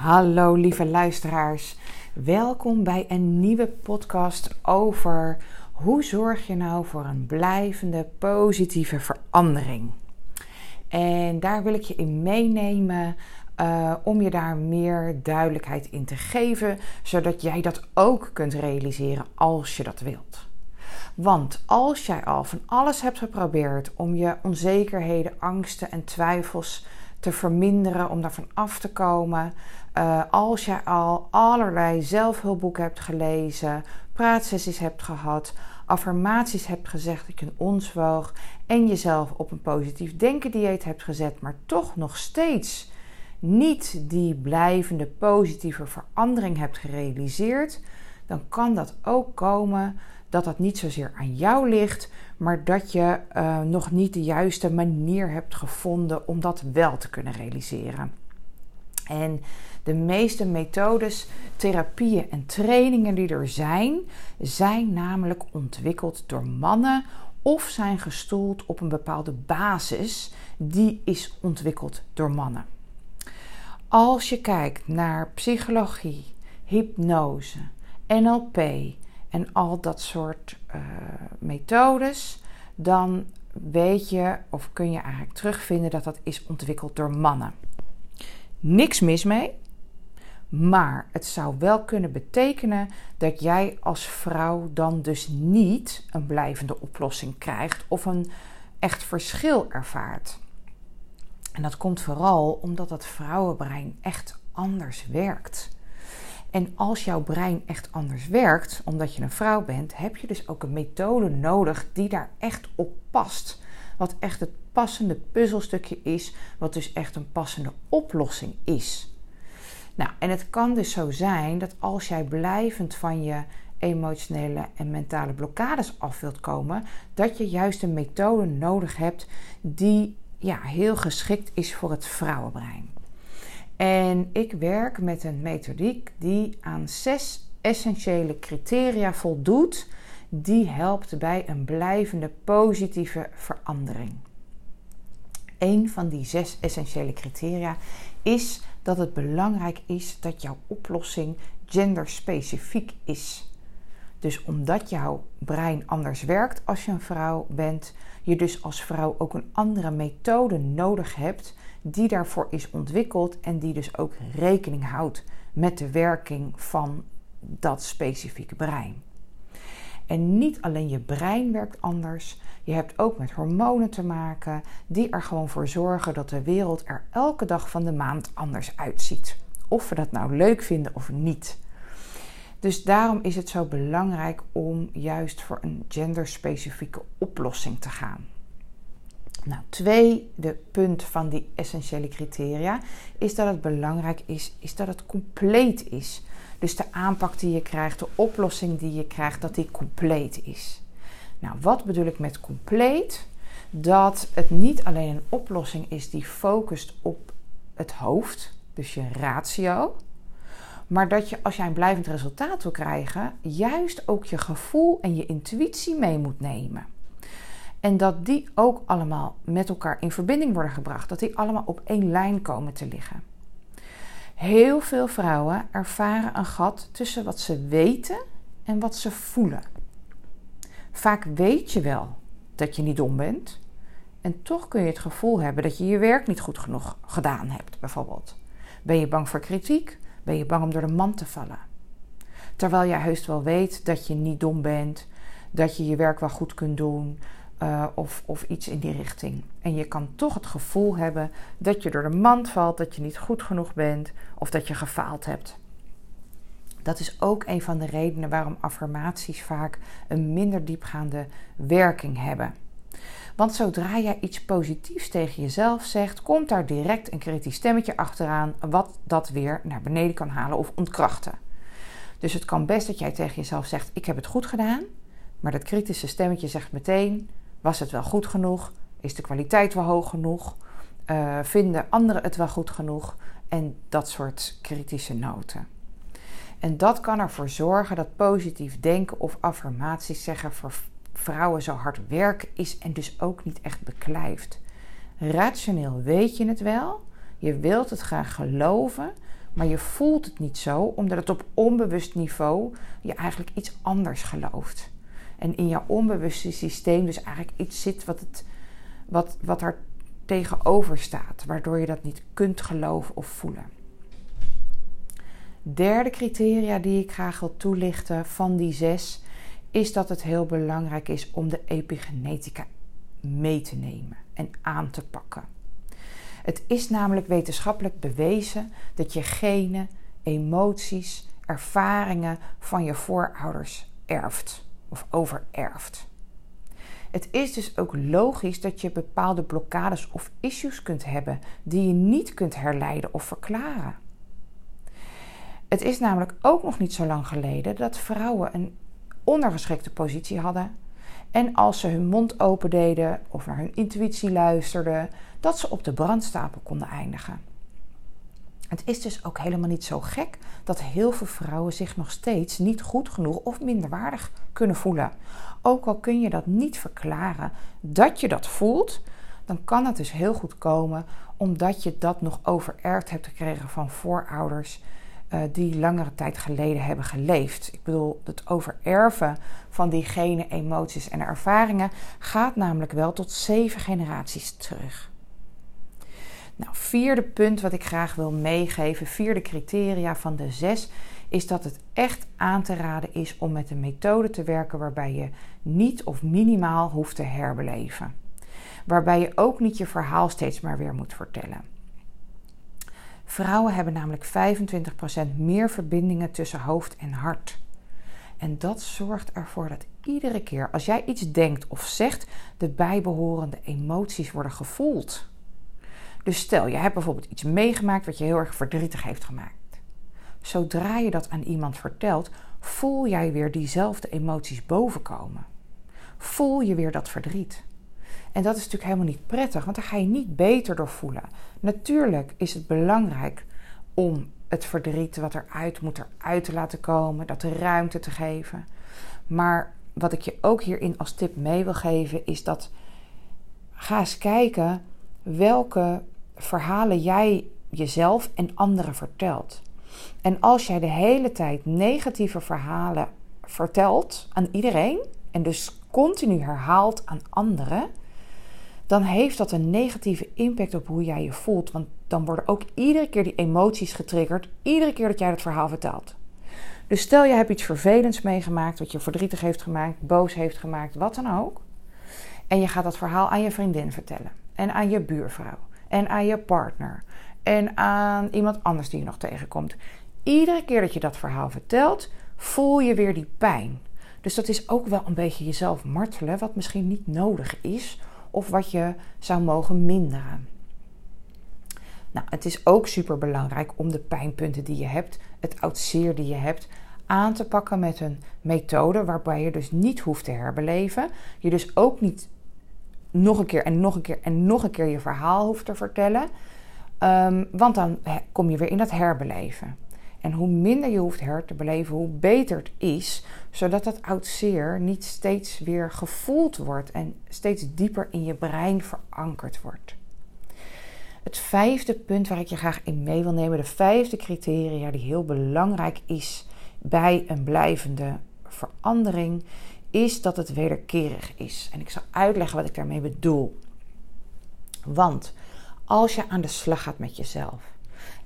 Hallo lieve luisteraars. Welkom bij een nieuwe podcast over hoe zorg je nou voor een blijvende positieve verandering. En daar wil ik je in meenemen uh, om je daar meer duidelijkheid in te geven, zodat jij dat ook kunt realiseren als je dat wilt. Want als jij al van alles hebt geprobeerd om je onzekerheden, angsten en twijfels te verminderen, om daarvan af te komen, uh, als jij al allerlei zelfhulpboeken hebt gelezen, praatsessies hebt gehad, affirmaties hebt gezegd dat je een en jezelf op een positief denken dieet hebt gezet, maar toch nog steeds niet die blijvende positieve verandering hebt gerealiseerd, dan kan dat ook komen dat dat niet zozeer aan jou ligt, maar dat je uh, nog niet de juiste manier hebt gevonden om dat wel te kunnen realiseren. En de meeste methodes, therapieën en trainingen die er zijn, zijn namelijk ontwikkeld door mannen of zijn gestoeld op een bepaalde basis die is ontwikkeld door mannen. Als je kijkt naar psychologie, hypnose, NLP en al dat soort uh, methodes, dan weet je of kun je eigenlijk terugvinden dat dat is ontwikkeld door mannen. Niks mis mee, maar het zou wel kunnen betekenen dat jij als vrouw dan dus niet een blijvende oplossing krijgt of een echt verschil ervaart. En dat komt vooral omdat het vrouwenbrein echt anders werkt. En als jouw brein echt anders werkt, omdat je een vrouw bent, heb je dus ook een methode nodig die daar echt op past. Wat echt het passende puzzelstukje is, wat dus echt een passende oplossing is. Nou, en het kan dus zo zijn dat als jij blijvend van je emotionele en mentale blokkades af wilt komen, dat je juist een methode nodig hebt die ja, heel geschikt is voor het vrouwenbrein. En ik werk met een methodiek die aan zes essentiële criteria voldoet, die helpt bij een blijvende positieve verandering. Een van die zes essentiële criteria is dat het belangrijk is dat jouw oplossing genderspecifiek is. Dus omdat jouw brein anders werkt als je een vrouw bent, je dus als vrouw ook een andere methode nodig hebt die daarvoor is ontwikkeld en die dus ook rekening houdt met de werking van dat specifieke brein. En niet alleen je brein werkt anders, je hebt ook met hormonen te maken die er gewoon voor zorgen dat de wereld er elke dag van de maand anders uitziet. Of we dat nou leuk vinden of niet. Dus daarom is het zo belangrijk om juist voor een genderspecifieke oplossing te gaan. Nou, tweede punt van die essentiële criteria is dat het belangrijk is, is dat het compleet is. Dus de aanpak die je krijgt, de oplossing die je krijgt, dat die compleet is. Nou, wat bedoel ik met compleet? Dat het niet alleen een oplossing is die focust op het hoofd, dus je ratio, maar dat je als jij een blijvend resultaat wil krijgen, juist ook je gevoel en je intuïtie mee moet nemen. En dat die ook allemaal met elkaar in verbinding worden gebracht, dat die allemaal op één lijn komen te liggen. Heel veel vrouwen ervaren een gat tussen wat ze weten en wat ze voelen. Vaak weet je wel dat je niet dom bent. En toch kun je het gevoel hebben dat je je werk niet goed genoeg gedaan hebt, bijvoorbeeld. Ben je bang voor kritiek? Ben je bang om door de man te vallen? Terwijl jij heus wel weet dat je niet dom bent, dat je je werk wel goed kunt doen uh, of, of iets in die richting. En je kan toch het gevoel hebben dat je door de mand valt, dat je niet goed genoeg bent of dat je gefaald hebt. Dat is ook een van de redenen waarom affirmaties vaak een minder diepgaande werking hebben. Want zodra jij iets positiefs tegen jezelf zegt, komt daar direct een kritisch stemmetje achteraan, wat dat weer naar beneden kan halen of ontkrachten. Dus het kan best dat jij tegen jezelf zegt: Ik heb het goed gedaan. Maar dat kritische stemmetje zegt meteen: Was het wel goed genoeg? Is de kwaliteit wel hoog genoeg? Uh, vinden anderen het wel goed genoeg? En dat soort kritische noten. En dat kan ervoor zorgen dat positief denken of affirmaties zeggen voor vrouwen zo hard werken is en dus ook niet echt beklijft. Rationeel weet je het wel, je wilt het graag geloven, maar je voelt het niet zo, omdat het op onbewust niveau je eigenlijk iets anders gelooft. En in jouw onbewuste systeem dus eigenlijk iets zit wat, het, wat, wat er tegenover staat, waardoor je dat niet kunt geloven of voelen. Derde criteria die ik graag wil toelichten van die zes, is dat het heel belangrijk is om de epigenetica mee te nemen en aan te pakken. Het is namelijk wetenschappelijk bewezen dat je genen, emoties, ervaringen van je voorouders erft of overerft. Het is dus ook logisch dat je bepaalde blokkades of issues kunt hebben die je niet kunt herleiden of verklaren. Het is namelijk ook nog niet zo lang geleden dat vrouwen een ondergeschikte positie hadden. En als ze hun mond open deden of naar hun intuïtie luisterden, dat ze op de brandstapel konden eindigen. Het is dus ook helemaal niet zo gek dat heel veel vrouwen zich nog steeds niet goed genoeg of minderwaardig kunnen voelen. Ook al kun je dat niet verklaren dat je dat voelt, dan kan het dus heel goed komen omdat je dat nog overerfd hebt gekregen van voorouders uh, die langere tijd geleden hebben geleefd. Ik bedoel, het overerven van diegene emoties en ervaringen gaat namelijk wel tot zeven generaties terug. Nou, vierde punt wat ik graag wil meegeven, vierde criteria van de zes, is dat het echt aan te raden is om met een methode te werken waarbij je niet of minimaal hoeft te herbeleven. Waarbij je ook niet je verhaal steeds maar weer moet vertellen. Vrouwen hebben namelijk 25% meer verbindingen tussen hoofd en hart. En dat zorgt ervoor dat iedere keer als jij iets denkt of zegt, de bijbehorende emoties worden gevoeld. Dus stel, je hebt bijvoorbeeld iets meegemaakt wat je heel erg verdrietig heeft gemaakt. Zodra je dat aan iemand vertelt, voel jij weer diezelfde emoties bovenkomen. Voel je weer dat verdriet. En dat is natuurlijk helemaal niet prettig, want daar ga je niet beter door voelen. Natuurlijk is het belangrijk om het verdriet wat eruit moet eruit te laten komen, dat de ruimte te geven. Maar wat ik je ook hierin als tip mee wil geven, is dat ga eens kijken welke verhalen jij jezelf en anderen vertelt. En als jij de hele tijd negatieve verhalen vertelt aan iedereen en dus continu herhaalt aan anderen, dan heeft dat een negatieve impact op hoe jij je voelt. Want dan worden ook iedere keer die emoties getriggerd, iedere keer dat jij het verhaal vertelt. Dus stel je hebt iets vervelends meegemaakt, wat je verdrietig heeft gemaakt, boos heeft gemaakt, wat dan ook. En je gaat dat verhaal aan je vriendin vertellen. En aan je buurvrouw. En aan je partner. En aan iemand anders die je nog tegenkomt. Iedere keer dat je dat verhaal vertelt, voel je weer die pijn. Dus dat is ook wel een beetje jezelf martelen, wat misschien niet nodig is of wat je zou mogen minderen. Nou, het is ook super belangrijk om de pijnpunten die je hebt, het oud zeer die je hebt, aan te pakken met een methode waarbij je dus niet hoeft te herbeleven. Je dus ook niet nog een keer en nog een keer en nog een keer je verhaal hoeft te vertellen. Um, want dan kom je weer in dat herbeleven. En hoe minder je hoeft her te beleven, hoe beter het is, zodat dat oud zeer niet steeds weer gevoeld wordt en steeds dieper in je brein verankerd wordt. Het vijfde punt waar ik je graag in mee wil nemen, de vijfde criteria die heel belangrijk is bij een blijvende verandering, is dat het wederkerig is. En ik zal uitleggen wat ik daarmee bedoel. Want als je aan de slag gaat met jezelf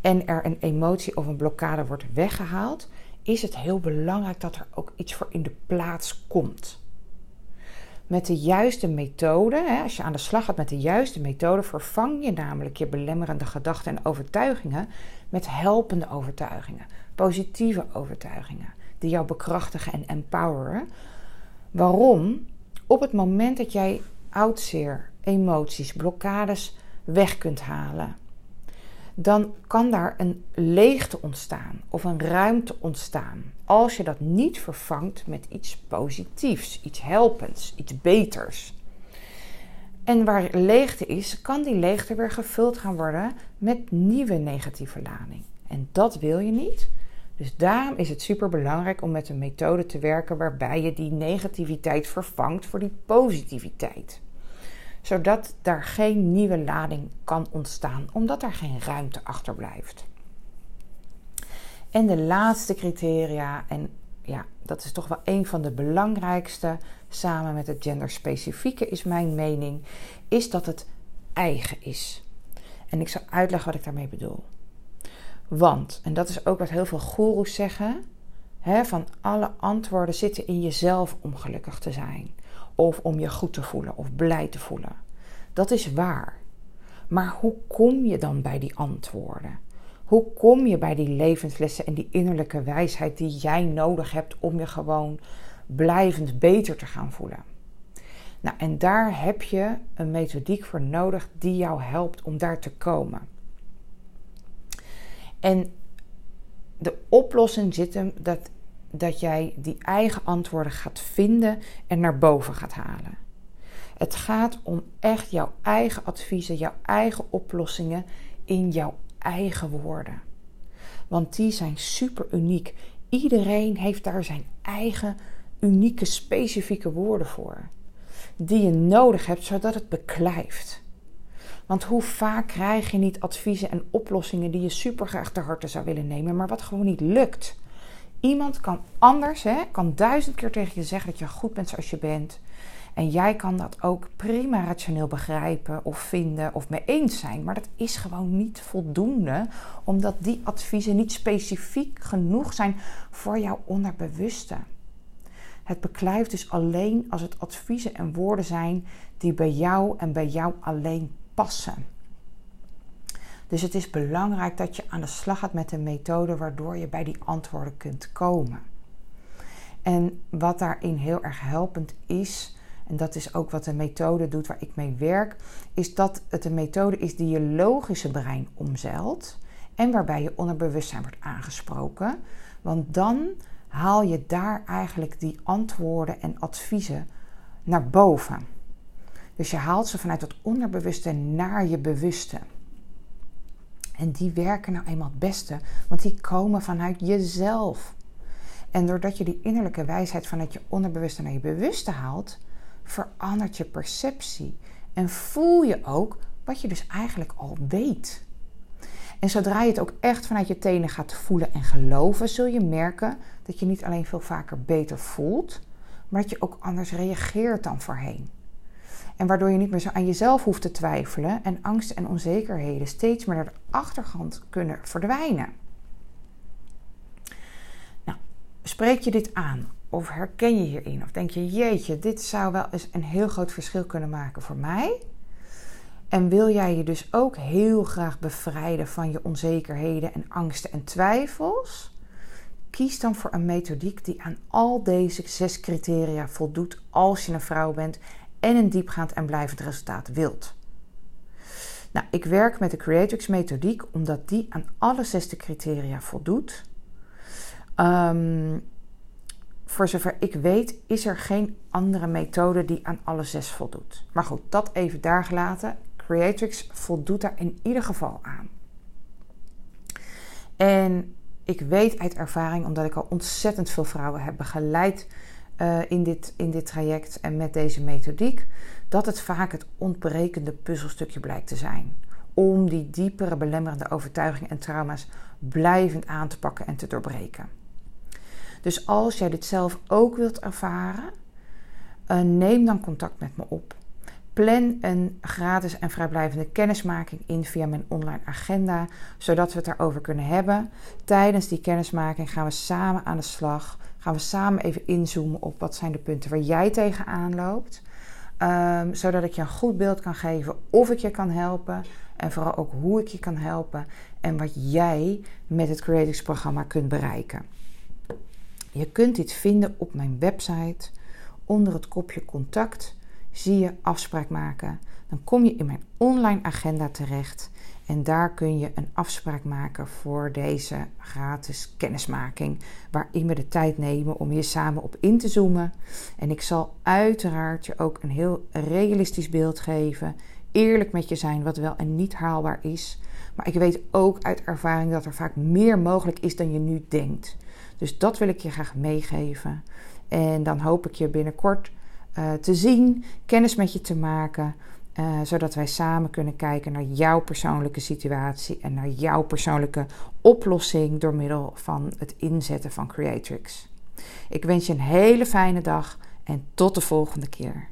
en er een emotie of een blokkade wordt weggehaald, is het heel belangrijk dat er ook iets voor in de plaats komt. Met de juiste methode, als je aan de slag gaat met de juiste methode, vervang je namelijk je belemmerende gedachten en overtuigingen met helpende overtuigingen, positieve overtuigingen, die jou bekrachtigen en empoweren. Waarom? Op het moment dat jij oudzeer, emoties, blokkades weg kunt halen, dan kan daar een leegte ontstaan of een ruimte ontstaan. Als je dat niet vervangt met iets positiefs, iets helpends, iets beters. En waar leegte is, kan die leegte weer gevuld gaan worden met nieuwe negatieve lading. En dat wil je niet. Dus daarom is het super belangrijk om met een methode te werken waarbij je die negativiteit vervangt voor die positiviteit zodat daar geen nieuwe lading kan ontstaan, omdat er geen ruimte achterblijft. En de laatste criteria, en ja, dat is toch wel een van de belangrijkste, samen met het genderspecifieke is mijn mening, is dat het eigen is. En ik zal uitleggen wat ik daarmee bedoel. Want, en dat is ook wat heel veel goeroes zeggen, hè, van alle antwoorden zitten in jezelf om gelukkig te zijn. Of om je goed te voelen of blij te voelen. Dat is waar. Maar hoe kom je dan bij die antwoorden? Hoe kom je bij die levenslessen en die innerlijke wijsheid die jij nodig hebt om je gewoon blijvend beter te gaan voelen? Nou, en daar heb je een methodiek voor nodig die jou helpt om daar te komen. En de oplossing zit hem dat, dat jij die eigen antwoorden gaat vinden en naar boven gaat halen. Het gaat om echt jouw eigen adviezen, jouw eigen oplossingen in jouw eigen woorden. Want die zijn super uniek. Iedereen heeft daar zijn eigen unieke, specifieke woorden voor. Die je nodig hebt zodat het beklijft. Want hoe vaak krijg je niet adviezen en oplossingen die je super graag ter harte zou willen nemen, maar wat gewoon niet lukt? Iemand kan anders, hè, kan duizend keer tegen je zeggen dat je goed bent zoals je bent. En jij kan dat ook prima rationeel begrijpen of vinden of mee eens zijn. Maar dat is gewoon niet voldoende, omdat die adviezen niet specifiek genoeg zijn voor jouw onderbewuste. Het beklijft dus alleen als het adviezen en woorden zijn die bij jou en bij jou alleen passen. Dus het is belangrijk dat je aan de slag gaat met een methode waardoor je bij die antwoorden kunt komen. En wat daarin heel erg helpend is, en dat is ook wat de methode doet waar ik mee werk, is dat het een methode is die je logische brein omzeilt en waarbij je onderbewustzijn wordt aangesproken. Want dan haal je daar eigenlijk die antwoorden en adviezen naar boven. Dus je haalt ze vanuit het onderbewuste naar je bewuste. En die werken nou eenmaal het beste, want die komen vanuit jezelf. En doordat je die innerlijke wijsheid vanuit je onderbewuste naar je bewuste haalt, verandert je perceptie. En voel je ook wat je dus eigenlijk al weet. En zodra je het ook echt vanuit je tenen gaat voelen en geloven, zul je merken dat je niet alleen veel vaker beter voelt, maar dat je ook anders reageert dan voorheen. En waardoor je niet meer zo aan jezelf hoeft te twijfelen en angsten en onzekerheden steeds meer naar de achtergrond kunnen verdwijnen. Nou, spreek je dit aan of herken je hierin? Of denk je, jeetje, dit zou wel eens een heel groot verschil kunnen maken voor mij? En wil jij je dus ook heel graag bevrijden van je onzekerheden en angsten en twijfels? Kies dan voor een methodiek die aan al deze zes criteria voldoet als je een vrouw bent en een diepgaand en blijvend resultaat wilt. Nou, ik werk met de Creatrix methodiek omdat die aan alle zesde criteria voldoet. Um, voor zover ik weet, is er geen andere methode die aan alle zes voldoet. Maar goed, dat even daar gelaten. Creatrix voldoet daar in ieder geval aan. En ik weet uit ervaring, omdat ik al ontzettend veel vrouwen heb begeleid uh, in, dit, in dit traject en met deze methodiek, dat het vaak het ontbrekende puzzelstukje blijkt te zijn. Om die diepere belemmerende overtuigingen en trauma's blijvend aan te pakken en te doorbreken. Dus als jij dit zelf ook wilt ervaren, uh, neem dan contact met me op. Plan een gratis en vrijblijvende kennismaking in via mijn online agenda, zodat we het daarover kunnen hebben. Tijdens die kennismaking gaan we samen aan de slag. Gaan we samen even inzoomen op wat zijn de punten waar jij tegenaan loopt. Um, zodat ik je een goed beeld kan geven of ik je kan helpen. En vooral ook hoe ik je kan helpen. En wat jij met het Creatives programma kunt bereiken. Je kunt dit vinden op mijn website. Onder het kopje contact zie je afspraak maken. Dan kom je in mijn online agenda terecht. En daar kun je een afspraak maken voor deze gratis kennismaking. Waarin we de tijd nemen om hier samen op in te zoomen. En ik zal uiteraard je ook een heel realistisch beeld geven. Eerlijk met je zijn wat wel en niet haalbaar is. Maar ik weet ook uit ervaring dat er vaak meer mogelijk is dan je nu denkt. Dus dat wil ik je graag meegeven. En dan hoop ik je binnenkort uh, te zien, kennis met je te maken. Uh, zodat wij samen kunnen kijken naar jouw persoonlijke situatie en naar jouw persoonlijke oplossing door middel van het inzetten van Creatrix. Ik wens je een hele fijne dag en tot de volgende keer.